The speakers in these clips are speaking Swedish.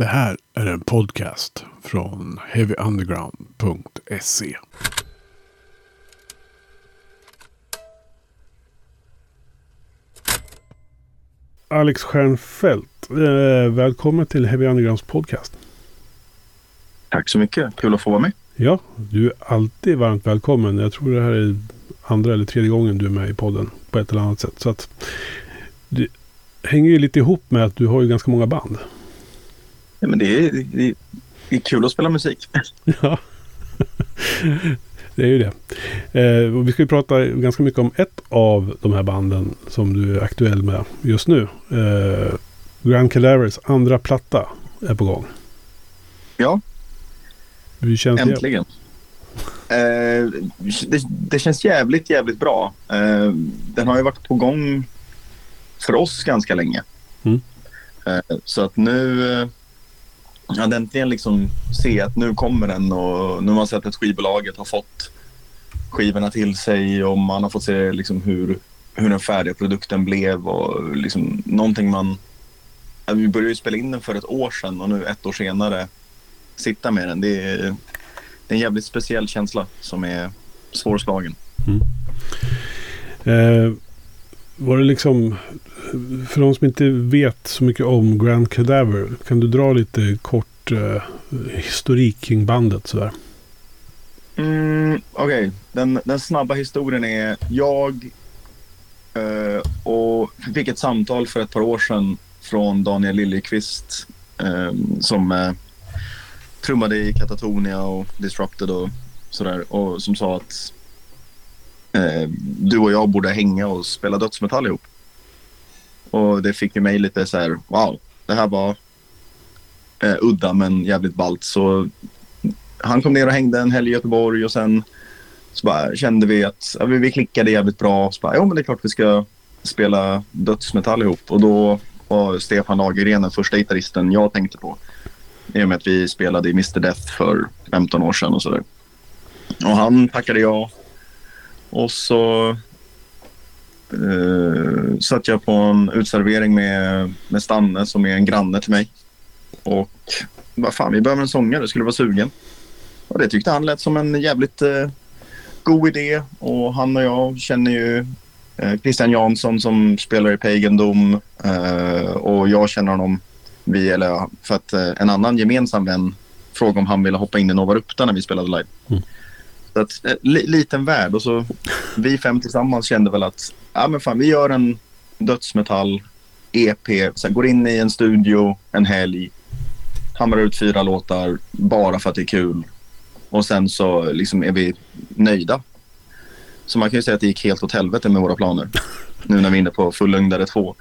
Det här är en podcast från heavyunderground.se. Alex Stjernfeldt, eh, välkommen till Heavy Undergrounds podcast. Tack så mycket. Kul att få vara med. Ja, du är alltid varmt välkommen. Jag tror det här är andra eller tredje gången du är med i podden på ett eller annat sätt. Så att det hänger ju lite ihop med att du har ju ganska många band. Ja, men det, är, det, det är kul att spela musik. Ja, det är ju det. Eh, vi ska ju prata ganska mycket om ett av de här banden som du är aktuell med just nu. Eh, Grand Cadavers andra platta är på gång. Ja, Hur känns det? äntligen. Eh, det, det känns jävligt, jävligt bra. Eh, den har ju varit på gång för oss ganska länge. Mm. Eh, så att nu... Att äntligen liksom se att nu kommer den och nu har man sett att skivbolaget har fått skivorna till sig och man har fått se liksom hur, hur den färdiga produkten blev och liksom någonting man... Vi började ju spela in den för ett år sedan och nu ett år senare sitta med den. Det är, det är en jävligt speciell känsla som är svårslagen. Mm. Eh, var det liksom, för de som inte vet så mycket om Grand Cadaver, kan du dra lite kort eh, historik kring bandet sådär? Mm, Okej, den, den snabba historien är jag eh, och fick ett samtal för ett par år sedan från Daniel Liljeqvist eh, som eh, trummade i Katatonia och Disrupted och sådär och som sa att eh, du och jag borde hänga och spela dödsmetall ihop. Och det fick ju mig lite så här, wow, det här var eh, udda men jävligt ballt. Så han kom ner och hängde en helg i Göteborg och sen så bara kände vi att ja, vi, klickade jävligt bra. Så bara, ja men det är klart vi ska spela dödsmetall ihop. Och då var Stefan Lagergren den första gitarristen jag tänkte på. I och med att vi spelade i Mr Death för 15 år sedan och sådär. Och han tackade ja. Och så eh, satt jag på en utservering med, med Stanne som är en granne till mig. Och vad fan, vi behöver en sångare, skulle vara sugen. Och det tyckte han lät som en jävligt eh, god idé. Och han och jag känner ju eh, Christian Jansson som spelar i Pagan Dom. Eh, och jag känner honom vi, eller, för att eh, en annan gemensam vän frågade om han ville hoppa in i Nova Rupta när vi spelade live. Mm. Så att, eh, li, liten värld. Och så vi fem tillsammans kände väl att ja, men fan, vi gör en dödsmetall EP. Så här, går in i en studio en helg. Hamrar ut fyra låtar bara för att det är kul. Och sen så liksom är vi nöjda. Så man kan ju säga att det gick helt åt helvete med våra planer. Nu när vi är inne på fullängdare två.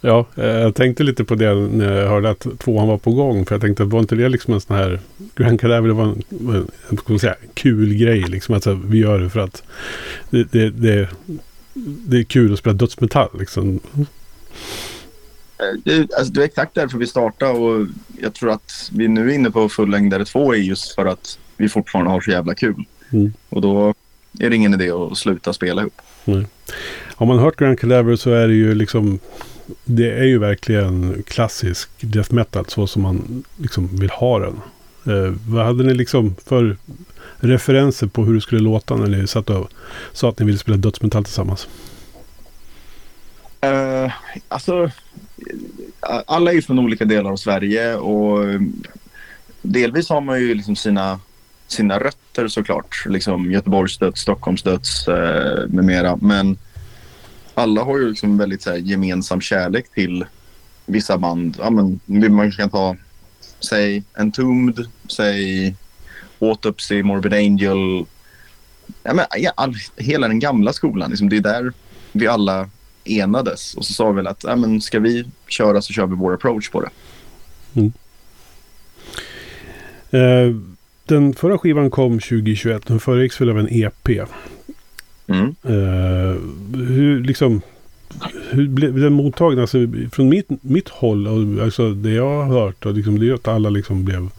Ja, eh, jag tänkte lite på det när jag hörde att tvåan var på gång. För jag tänkte var inte det liksom en sån här... Grand Cadaver var en, en en, man säga, kul grej. Liksom att så här, vi gör det för att det, det, det, det är kul att spela dödsmetall. Liksom. Eh, Det, alltså, det är exakt därför vi startade och jag tror att vi nu är inne på fullängdare två är just för att vi fortfarande har så jävla kul. Mm. Och då är det ingen idé att sluta spela ihop. Har man hört Grand Cadaver så är det ju liksom... Det är ju verkligen klassisk death metal så som man liksom vill ha den. Eh, vad hade ni liksom för referenser på hur det skulle låta när ni satt och sa att ni ville spela dödsmetall tillsammans? Uh, alltså, alla är ju från olika delar av Sverige och eh, delvis har man ju liksom sina, sina rötter såklart. Liksom Göteborgs döds, Stockholms döds eh, med mera. Men alla har ju liksom väldigt så här, gemensam kärlek till vissa band. Ja, men, man kan ta, säg Entombed, säg Autopsy, Morbid Angel. Ja, men, ja, all, hela den gamla skolan. Liksom, det är där vi alla enades och så sa vi väl att ja, men ska vi köra så kör vi vår approach på det. Eh, den förra skivan kom 2021. Den föregicks väl av en EP. Mm. Eh, hur liksom... Hur blev den mottagen? Alltså, från mitt, mitt håll, och alltså det jag har hört, och liksom, det är att alla liksom blev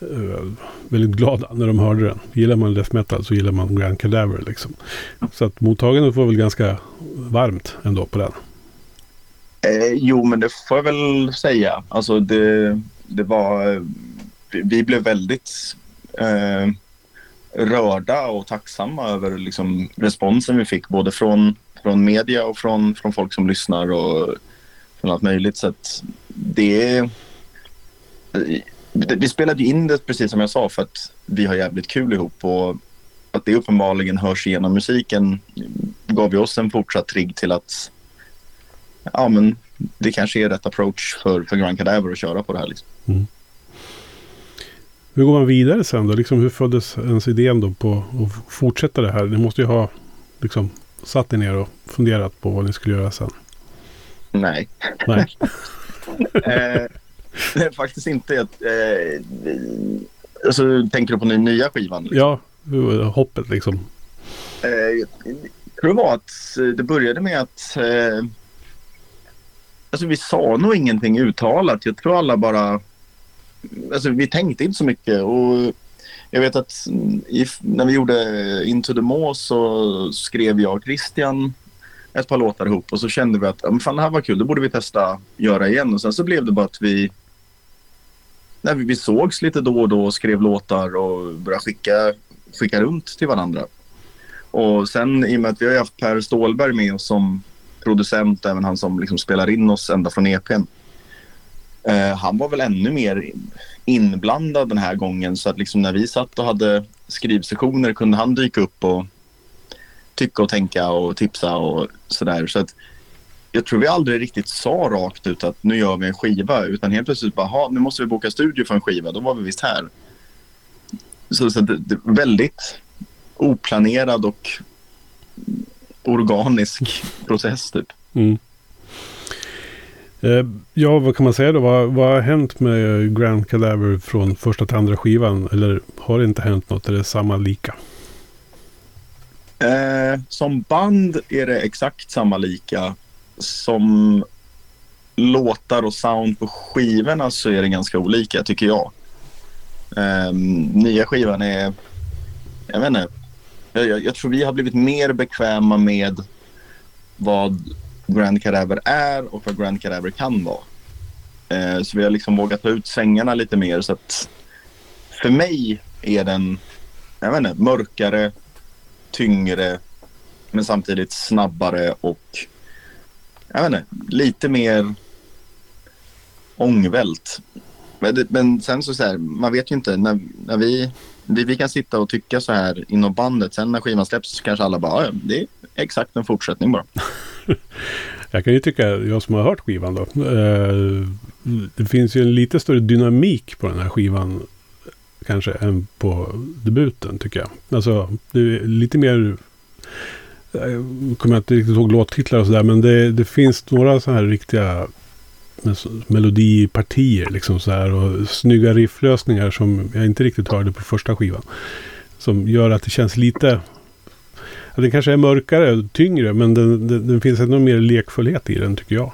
Eh, väldigt glada när de hörde den. Gillar man death metal så gillar man Grand Cadaver. Liksom. Så att mottagandet var väl ganska varmt ändå på den. Eh, jo, men det får jag väl säga. Alltså det, det var, eh, vi, blev väldigt eh, rörda och tacksamma över liksom, responsen vi fick både från, från media och från, från folk som lyssnar och från allt möjligt. Så att det eh, vi spelade in det precis som jag sa för att vi har jävligt kul ihop och att det uppenbarligen hörs igenom musiken gav ju oss en fortsatt trigg till att ja, men det kanske är rätt approach för, för Grand Cadaver att köra på det här. Liksom. Mm. Hur går man vidare sen då? Liksom, hur föddes ens idén då på att fortsätta det här? Ni måste ju ha liksom, satt er ner och funderat på vad ni skulle göra sen. Nej. Nej. eh, faktiskt inte. Eh, alltså, tänker du på den nya skivan? Liksom? Ja, hoppet liksom. Eh, jag tror det var att det började med att eh, Alltså vi sa nog ingenting uttalat. Jag tror alla bara... Alltså vi tänkte inte så mycket. Och jag vet att if, när vi gjorde Into the Maw så skrev jag och Christian ett par låtar ihop och så kände vi att fan, det här var kul, det borde vi testa göra igen. Och sen så blev det bara att vi när vi, vi sågs lite då och då och skrev låtar och började skicka, skicka runt till varandra. Och sen i och med att vi har haft Per Stålberg med oss som producent, även han som liksom spelar in oss ända från EPn. Eh, han var väl ännu mer inblandad den här gången så att liksom när vi satt och hade skrivsessioner kunde han dyka upp och tycka och tänka och tipsa och sådär. Så att jag tror vi aldrig riktigt sa rakt ut att nu gör vi en skiva utan helt plötsligt bara, nu måste vi boka studio för en skiva. Då var vi visst här. Så, så det, det väldigt oplanerad och organisk process typ. Mm. Eh, ja, vad kan man säga då? Vad, vad har hänt med Grand Cadaver från första till andra skivan? Eller har det inte hänt något? Är det samma lika? Eh, som band är det exakt samma lika. Som låtar och sound på skivorna så är det ganska olika tycker jag. Um, nya skivan är, jag vet inte, jag, jag, tror vi har blivit mer bekväma med vad Grand Cadaver är och vad Grand Cadaver kan vara. Uh, så vi har liksom vågat ta ut svängarna lite mer. Så att för mig är den jag vet inte, mörkare, tyngre men samtidigt snabbare och jag vet inte, lite mer ångvält. Men, men sen så, så här, man vet ju inte. När, när vi vi, vi kan sitta och tycka så här inom bandet. Sen när skivan släpps så kanske alla bara, ja, det är exakt en fortsättning bara. jag kan ju tycka, jag som har hört skivan då. Eh, det finns ju en lite större dynamik på den här skivan. Kanske än på debuten tycker jag. Alltså det är lite mer jag kommer inte riktigt ihåg låttitlar och sådär. Men det, det finns några så här riktiga melodipartier liksom så här och snygga rifflösningar som jag inte riktigt hörde på första skivan. Som gör att det känns lite... Ja, den kanske är mörkare och tyngre men det, den, den finns ändå mer lekfullhet i den tycker jag.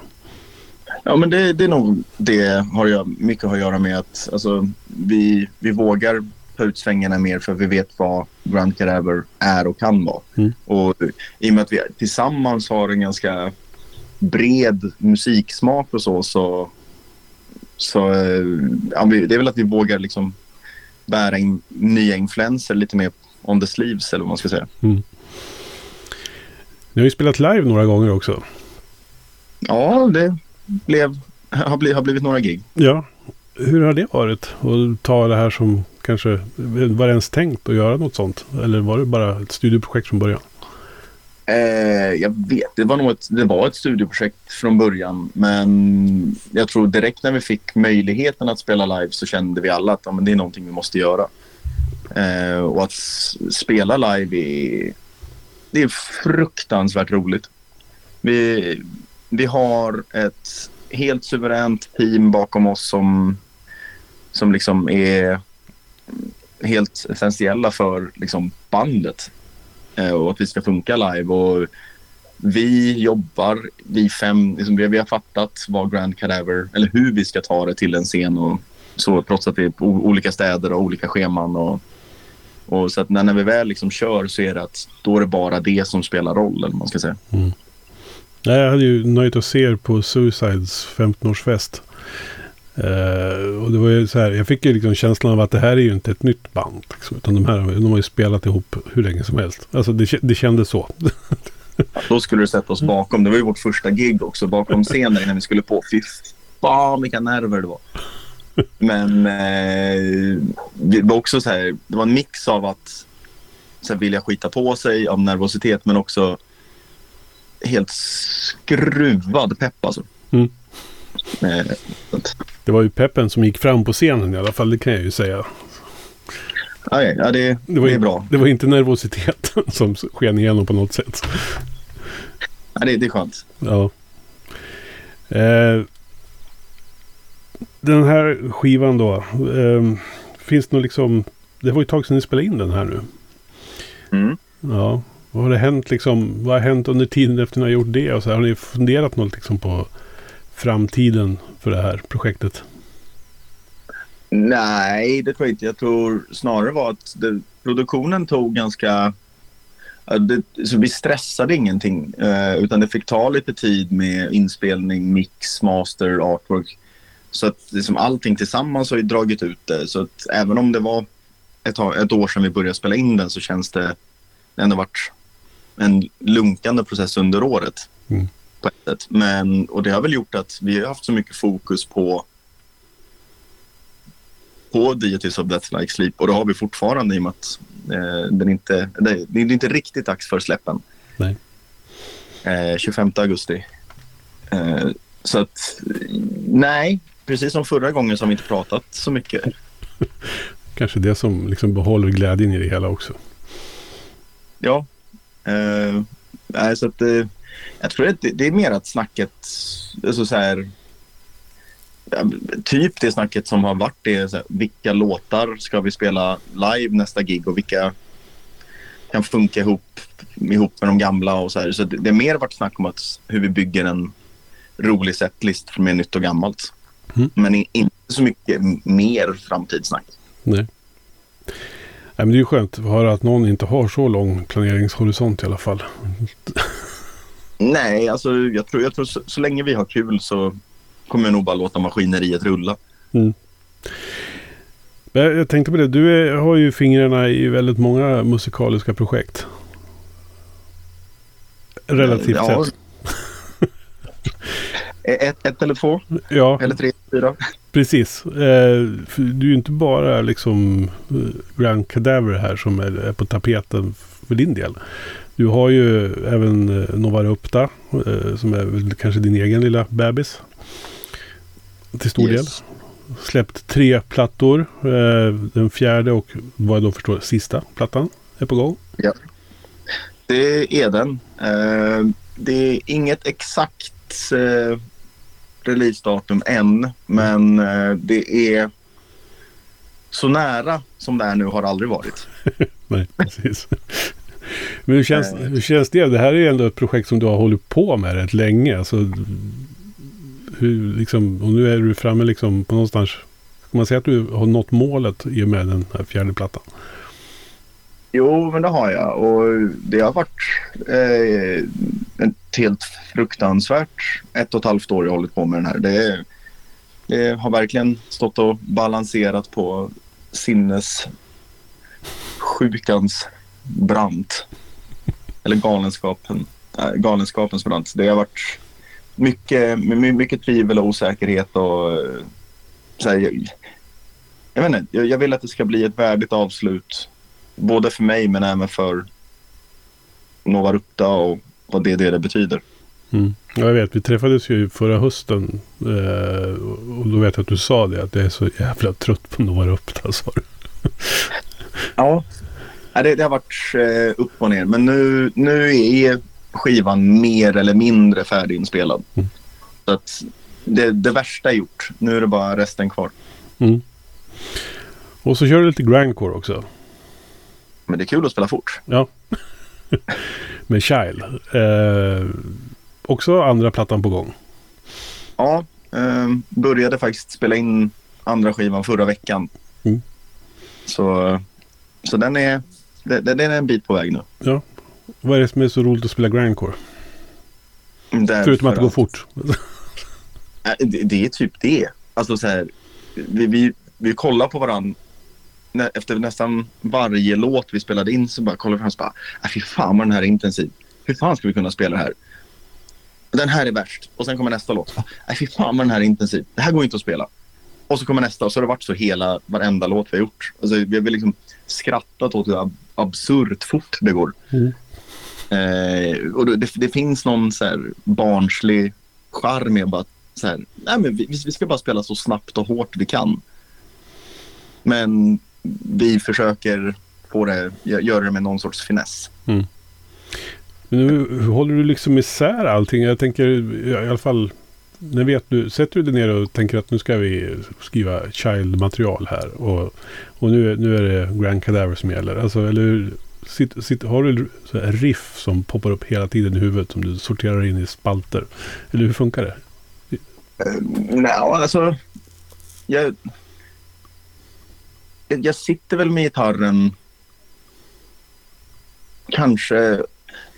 Ja men det, det är nog det har jag, mycket att göra med att alltså, vi, vi vågar ta ut svängarna mer för vi vet vad Grand Cadaver är och kan vara. Mm. Och i och med att vi tillsammans har en ganska bred musiksmak och så, så, så eh, ja, det är väl att vi vågar liksom bära in nya influenser lite mer on the sleeves eller vad man ska säga. Mm. Ni har ju spelat live några gånger också. Ja, det blev, har, blivit, har blivit några gig. Ja. Hur har det varit att ta det här som kanske, var det ens tänkt att göra något sånt? Eller var det bara ett studieprojekt från början? Eh, jag vet, det var nog ett, det var ett studieprojekt från början. Men jag tror direkt när vi fick möjligheten att spela live så kände vi alla att ja, men det är någonting vi måste göra. Eh, och att spela live är, det är fruktansvärt roligt. Vi, vi har ett helt suveränt team bakom oss som, som liksom är helt essentiella för liksom bandet. Eh, och att vi ska funka live. Och vi jobbar, vi fem, liksom, vi har fattat vad Grand Cadaver, eller hur vi ska ta det till en scen och så trots att det är på olika städer och olika scheman. Och, och så att när, när vi väl liksom kör så är det att då är det bara det som spelar roll, eller man ska säga. Mm. Jag hade ju nöjt att se er på Suicides 15-årsfest. Eh, och det var ju så här, jag fick ju liksom känslan av att det här är ju inte ett nytt band. Liksom, utan de här de har ju spelat ihop hur länge som helst. Alltså det, det kändes så. Då skulle du sätta oss bakom. Det var ju vårt första gig också, bakom scenen innan vi skulle på. Fy fan vilka nerver det var. Men eh, det var också så här, det var en mix av att så här, vilja skita på sig av nervositet men också helt skruvad pepp alltså. Mm. Det var ju peppen som gick fram på scenen i alla fall, det kan jag ju säga. ja, ja, det, Det var, det är bra. Det var inte nervositeten som sken igenom på något sätt. Ja, det, det är skönt. Ja. Eh, den här skivan då. Eh, finns det något liksom... Det var ju ett tag sedan ni spelade in den här nu. Mm. Ja. Vad har det hänt liksom? Vad har hänt under tiden efter ni har gjort det? Och så här, har ni funderat något liksom på framtiden för det här projektet? Nej, det tror jag inte. Jag tror snarare var att det, produktionen tog ganska... Det, så vi stressade ingenting, eh, utan det fick ta lite tid med inspelning, mix, master, artwork. Så att liksom allting tillsammans har ju dragit ut det. Så att även om det var ett, ett år sedan vi började spela in den så känns det, det har ändå varit en lunkande process under året. Mm. På ett. Men, och det har väl gjort att vi har haft så mycket fokus på på Deities of Death Like Sleep och det har vi fortfarande i och med att eh, den inte, det, det är inte riktigt dags för släppen. Nej. Eh, 25 augusti. Eh, så att nej, precis som förra gången så har vi inte pratat så mycket. Kanske det som liksom behåller glädjen i det hela också. Ja. Eh, nej, så att, eh, jag tror att det, det är mer att snacket, alltså så här, typ det snacket som har varit det är så här, vilka låtar ska vi spela live nästa gig och vilka kan funka ihop, ihop med de gamla och så här. Så det, det har mer varit snack om att hur vi bygger en rolig setlist med nytt och gammalt. Mm. Men inte så mycket mer framtidssnack. Nej. Nej, men det är ju skönt att höra att någon inte har så lång planeringshorisont i alla fall. Nej, alltså jag tror, jag tror så, så länge vi har kul så kommer jag nog bara låta maskineriet rulla. Men Jag tänkte på det, du är, har ju fingrarna i väldigt många musikaliska projekt. Relativt Ja. sett. ett, ett eller två, Ja, eller tre, fyra. precis. Eh, du är ju inte bara liksom eh, Grand Cadaver här som är, är på tapeten för din del. Du har ju även eh, Nova Rupta eh, som är väl kanske din egen lilla bebis. Till stor del. Yes. Släppt tre plattor. Eh, den fjärde och vad jag då förstår sista plattan är på gång. Det är den. Det är inget exakt releasedatum än, men det är så nära som det är nu har det aldrig varit. Nej, precis. Men hur känns, hur känns det? Det här är ju ändå ett projekt som du har hållit på med rätt länge. Alltså, hur, liksom, och nu är du framme liksom på någonstans. Kan man säga att du har nått målet i och med den här fjärde plattan? Jo, men det har jag och det har varit eh, ett helt fruktansvärt ett och ett halvt år jag hållit på med den här. Det, det har verkligen stått och balanserat på sinnessjukans brant. Eller galenskapen, äh, galenskapens brant. Det har varit mycket, my- mycket tvivel och osäkerhet och eh, så här, jag, jag vet inte, jag, jag vill att det ska bli ett värdigt avslut både för mig men även för Nova Rutta och vad det, det, det betyder. Mm. Ja, jag vet, vi träffades ju förra hösten. Eh, och då vet jag att du sa det. Att jag är så jävla trött på Nova Rupta. sa du. Ja. Ja, det, det har varit eh, upp och ner men nu, nu är skivan mer eller mindre färdiginspelad. Mm. Så att det, det värsta är gjort. Nu är det bara resten kvar. Mm. Och så kör du lite grindcore också. Men det är kul att spela fort. Ja. Med Child. Eh, också andra plattan på gång. Ja, eh, började faktiskt spela in andra skivan förra veckan. Mm. Så, så den, är, den, den är en bit på väg nu. Vad är det som är så roligt att spela grindcore? Därför Förutom att det går fort. Det, det är typ det. Alltså så här, vi, vi, vi kollar på varandra efter nästan varje låt vi spelade in så bara kollar vi fram och bara, äh, fy fan vad den här är intensiv. Hur fan ska vi kunna spela det här? Den här är värst. Och sen kommer nästa låt. Äh, fy fan vad den här är intensiv. Det här går inte att spela. Och så kommer nästa och så har det varit så hela varenda låt vi har gjort. Alltså, vi har liksom skrattat åt hur ab- absurt fort det går. Mm. Eh, och det, det finns någon så här barnslig charm med bara så här, nej men vi, vi ska bara spela så snabbt och hårt vi kan. Men vi försöker få det, gö- göra det med någon sorts finess. Men nu håller du liksom isär allting? Jag tänker i alla fall. När vet du, sätter du dig ner och tänker att nu ska vi skriva child-material här. Och, och nu, är- nu är det Grand Cadaver som gäller. Alltså, eller sitt, sitt, har du så här riff som poppar upp hela tiden i huvudet som du sorterar in i spalter? Eller hur funkar det? Eh, Nej, alltså. Jag, jag, jag sitter väl med gitarren. Kanske.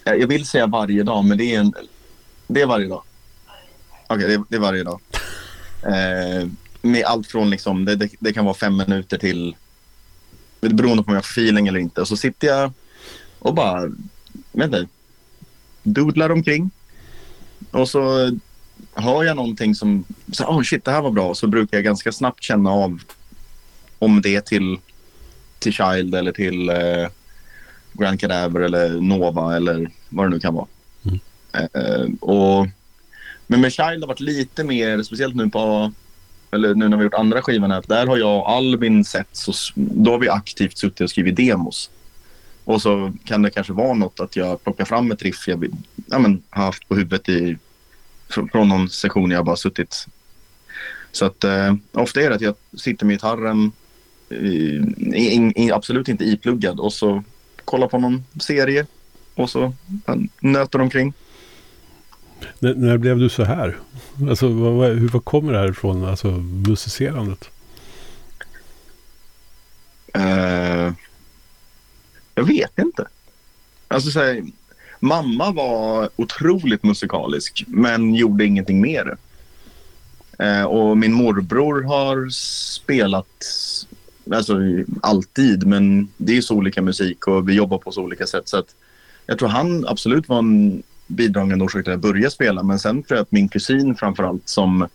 Jag vill säga varje dag, men det är, en, det är varje dag. Okej, det, det är varje dag. Eh, med allt från liksom, det, det, det kan vara fem minuter till beroende på om jag får feeling eller inte. Och så sitter jag och bara, vet inte, doodlar omkring. Och så hör jag någonting som, så, oh shit det här var bra, så brukar jag ganska snabbt känna av om det är till, till Child eller till eh, Grand Cadaver eller Nova eller vad det nu kan vara. Mm. Eh, och, men med Child har varit lite mer, speciellt nu på eller nu när vi har gjort andra skivan här, där har jag och Albin sett så då har vi aktivt suttit och skrivit demos. Och så kan det kanske vara något att jag plockar fram ett riff jag ja, men, har haft på huvudet i från någon session jag bara suttit. Så att eh, ofta är det att jag sitter med gitarren, i, i, i, absolut inte ipluggad och så kollar på någon serie och så nöter omkring. När, när blev du så här? Alltså, vad, vad, hur, vad kommer det här ifrån? Alltså musicerandet? Uh, jag vet inte. Alltså, så här, mamma var otroligt musikalisk men gjorde ingenting mer. Uh, och min morbror har spelat alltså, alltid men det är så olika musik och vi jobbar på så olika sätt. Så att jag tror han absolut var en bidragande orsak till att jag började spela men sen tror jag att min kusin framförallt som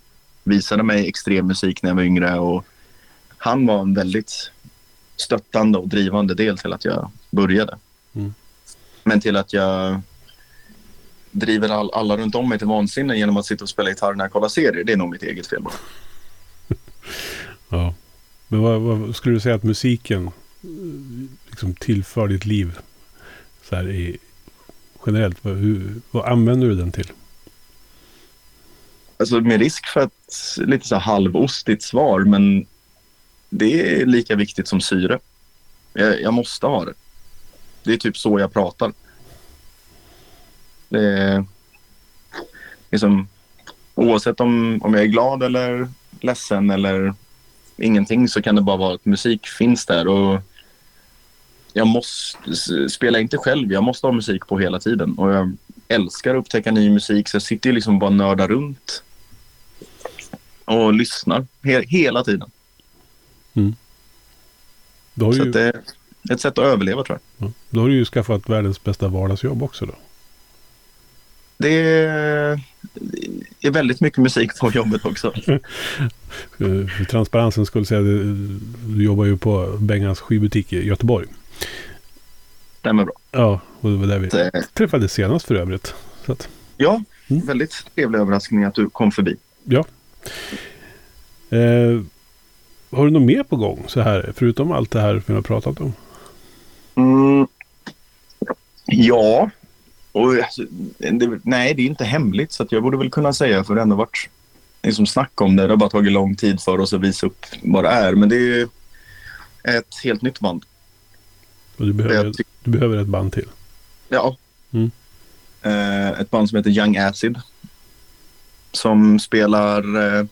visade mig extrem musik när jag var yngre och han var en väldigt stöttande och drivande del till att jag började. Mm. Men till att jag driver all, alla runt om mig till vansinne genom att sitta och spela gitarr när jag kollar serier. Det är nog mitt eget fel. bara. Ja. Men vad, vad skulle du säga att musiken eh, liksom tillför ditt liv? Så här i, generellt, vad, hur, vad använder du den till? Alltså med risk för ett lite så här halvostigt svar, men det är lika viktigt som syre. Jag, jag måste ha det. Det är typ så jag pratar. Det är liksom, oavsett om, om jag är glad eller ledsen eller ingenting så kan det bara vara att musik finns där och jag måste, spela inte själv, jag måste ha musik på hela tiden och jag älskar att upptäcka ny musik så jag sitter ju liksom bara nördar runt och lyssnar he- hela tiden. Har, Så att det är ett sätt att överleva tror jag. ja, då har du ju skaffat världens bästa vardagsjobb också då. Det är väldigt mycket musik på jobbet också. Eh, För transparensens skull säga du jobbar ju på Bengans skivbutik i Göteborg. Stämmer bra. Ja, och det var där vi Så, eh, träffades senast för övrigt. Att, Ja, Mm. väldigt trevlig överraskning att du kom förbi. ja. Eh, har du något mer på gång så här, förutom allt det här vi har pratat om? Mm. Ja. Och, alltså, det, nej, det är inte hemligt så jag borde väl kunna säga för det har ändå varit liksom snack om det. Det har bara tagit lång tid för oss att visa upp vad det är. Men det är ett helt nytt band. Och du, behöver, tyck- du behöver ett band till. Ja. Mm. Eh, ett band som heter Young Acid. Som spelar... Eh,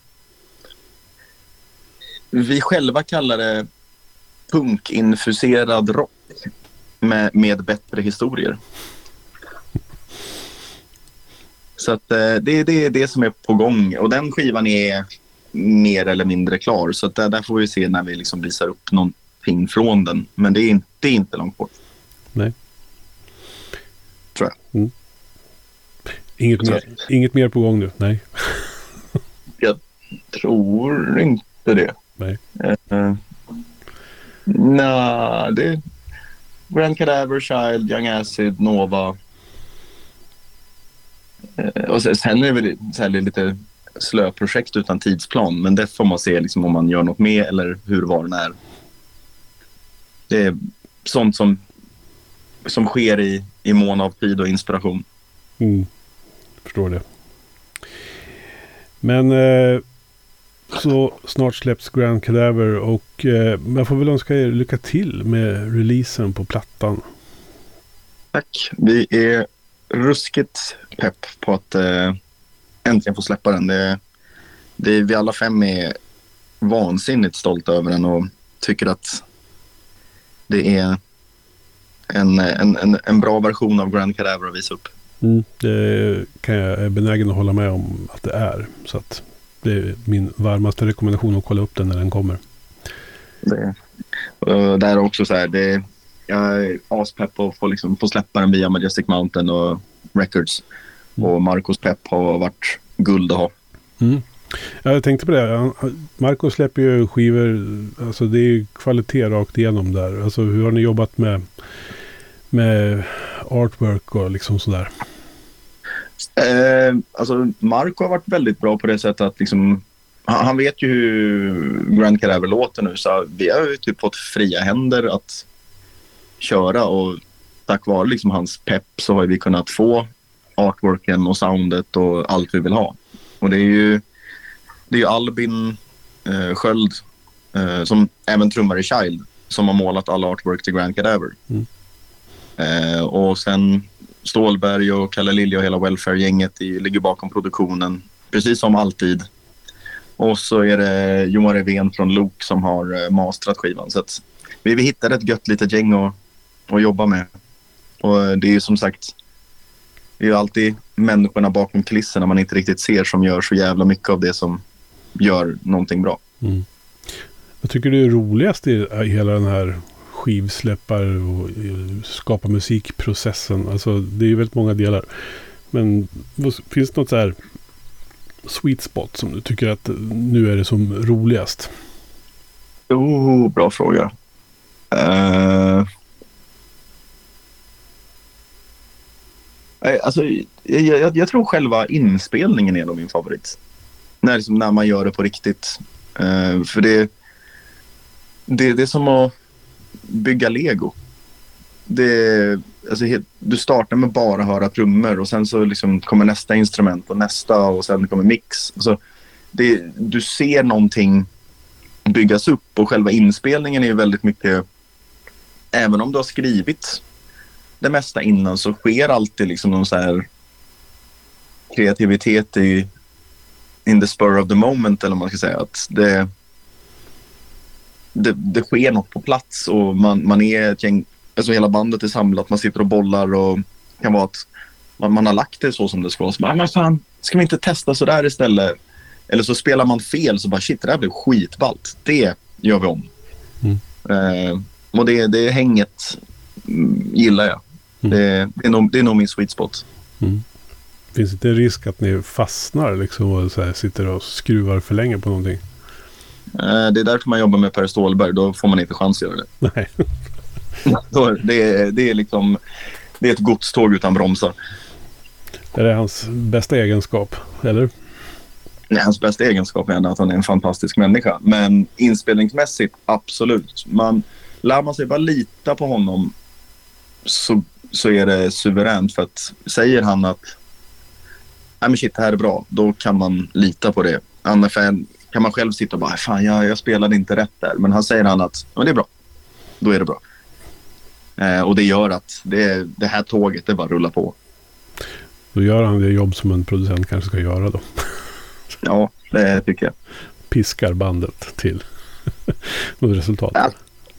vi själva kallar det punkinfuserad rock med, med bättre historier. Så att, eh, det, det är det som är på gång. Och den skivan är mer eller mindre klar. Så att där, där får vi se när vi liksom visar upp någonting från den. Men det är inte, det är inte långt bort. Nej. Tror jag. Mm. Inget, mer, inget mer på gång nu? Nej. Tror inte det. Nej. Uh, Nej, det är Grand Cadaver, Child, Young Acid, Nova. Eh, och sen, är det väl så här lite slöprojekt utan tidsplan. Men det får man se liksom, om man gör något med eller hur var den är. Det är sånt som, som sker i, i mån av tid och inspiration. Mm. Förstår det. Men eh, så snart släpps Grand Cadaver och eh, man får väl önska er lycka till med releasen på plattan. Tack. Vi är ruskigt pepp på att eh, äntligen få släppa den. Det, det, vi alla fem är vansinnigt stolta över den och tycker att det är en, en, en, en bra version av Grand Cadaver att visa upp. Mm. Det kan jag är benägen att hålla med om att det är. Så att det är min varmaste rekommendation att kolla upp den när den kommer. Det, och där också så här, det, jag är aspepp på att få, liksom, få släppa den via Majestic Mountain och Records. Mm. Och Marcos pepp har varit guld att ha. Mm. Ja, Jag tänkte på det. Marco släpper ju skivor. Alltså det är ju kvalitet rakt igenom där. Alltså hur har ni jobbat med, med artwork och liksom sådär? Eh, alltså Marco har varit väldigt bra på det sättet att liksom, han, han vet ju hur Grand Cadaver låter nu så vi har ju typ fått fria händer att köra och tack vare liksom hans pepp så har vi kunnat få artworken och soundet och allt vi vill ha. Och det är ju, det är Albin eh, Sköld eh, som även trummar i Child som har målat alla artwork till Grand Cadaver. Mm. Eh, och sen Stålberg och Kalle Lilja och hela Welfare-gänget ligger bakom produktionen, precis som alltid. Och så är det Johan Revén från Lok som har eh, mastrat skivan. Så vi, vi hittade ett gött litet gäng att, att jobba med. Och eh, det är ju som sagt, det är ju alltid människorna bakom kulisserna man inte riktigt ser som gör så jävla mycket av det som gör någonting bra. Mm. Vad tycker du är roligast i hela den här skivsläppar och eh, skapa musikprocessen? Alltså det är ju väldigt många delar. Men finns det något så här sweet spot som du tycker att eh, nu är det som roligast? Oh, bra fråga. Nej, alltså, jag, jag, jag tror själva inspelningen är nog min favorit. När, liksom, när man gör det på riktigt. Uh, för det, det, det är som att bygga lego. Det, alltså, helt, du startar med bara höra trummor och sen så liksom kommer nästa instrument och nästa och sen kommer mix. Alltså, det, du ser någonting byggas upp och själva inspelningen är ju väldigt mycket även om du har skrivit det mesta innan så sker alltid liksom någon så här kreativitet i in the spur of the moment eller man ska säga. Att det, det, det sker något på plats och man, man är ett gäng, alltså hela bandet är samlat, man sitter och bollar och det kan vara att man, man har lagt det så som det ska. Så bara, "Ah, men fan, ska vi inte testa så där istället? Eller så spelar man fel så bara shit, det där blev skitballt. Det gör vi om. Mm. Eh, och det, det hänget mm, gillar jag. Mm. Det, det, är nog, det är nog min sweet spot. Finns det inte risk att ni fastnar liksom och så här sitter och skruvar för länge på någonting? Eh, det är därför man jobbar med Per Stålberg. Då får man inte chans att göra det. Nej. Det, är, det är liksom det är ett godståg utan bromsar. Är det hans bästa egenskap? Eller? Nej, hans bästa egenskap är att han är en fantastisk människa. Men inspelningsmässigt, absolut. Man, lär man sig bara lita på honom så, så är det suveränt. För att säger han att Nej, men shit, det här är bra, då kan man lita på det. Annars kan man själv sitta och bara, fan jag, jag spelade inte rätt där. Men han säger han att ja, det är bra, då är det bra. Eh, och det gör att det, det här tåget, det bara rullar på. Då gör han det jobb som en producent kanske ska göra då. Ja, det tycker jag. Piskar bandet till något resultat. Ja.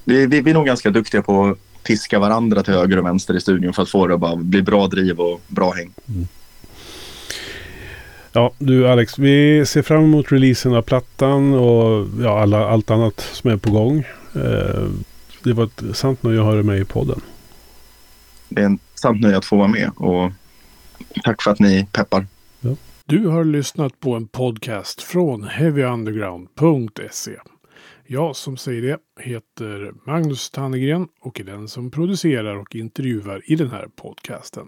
Vi, vi, vi är nog ganska duktiga på att piska varandra till höger och vänster i studion för att få det att bara bli bra driv och bra häng. Ja, du Alex, vi ser fram emot releasen av plattan och ja, alla, allt annat som är på gång. Eh, det var ett sant nöje att ha dig med i podden. Det är en sant nöje att få vara med och tack för att ni peppar. Ja. Du har lyssnat på en podcast från heavyunderground.se. Jag som säger det heter Magnus Tannegren och är den som producerar och intervjuar i den här podcasten.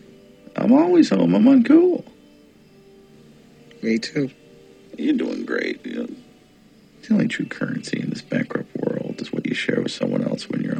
I'm always home. I'm uncool. Me too. You're doing great. You know, the only true currency in this bankrupt world is what you share with someone else when you're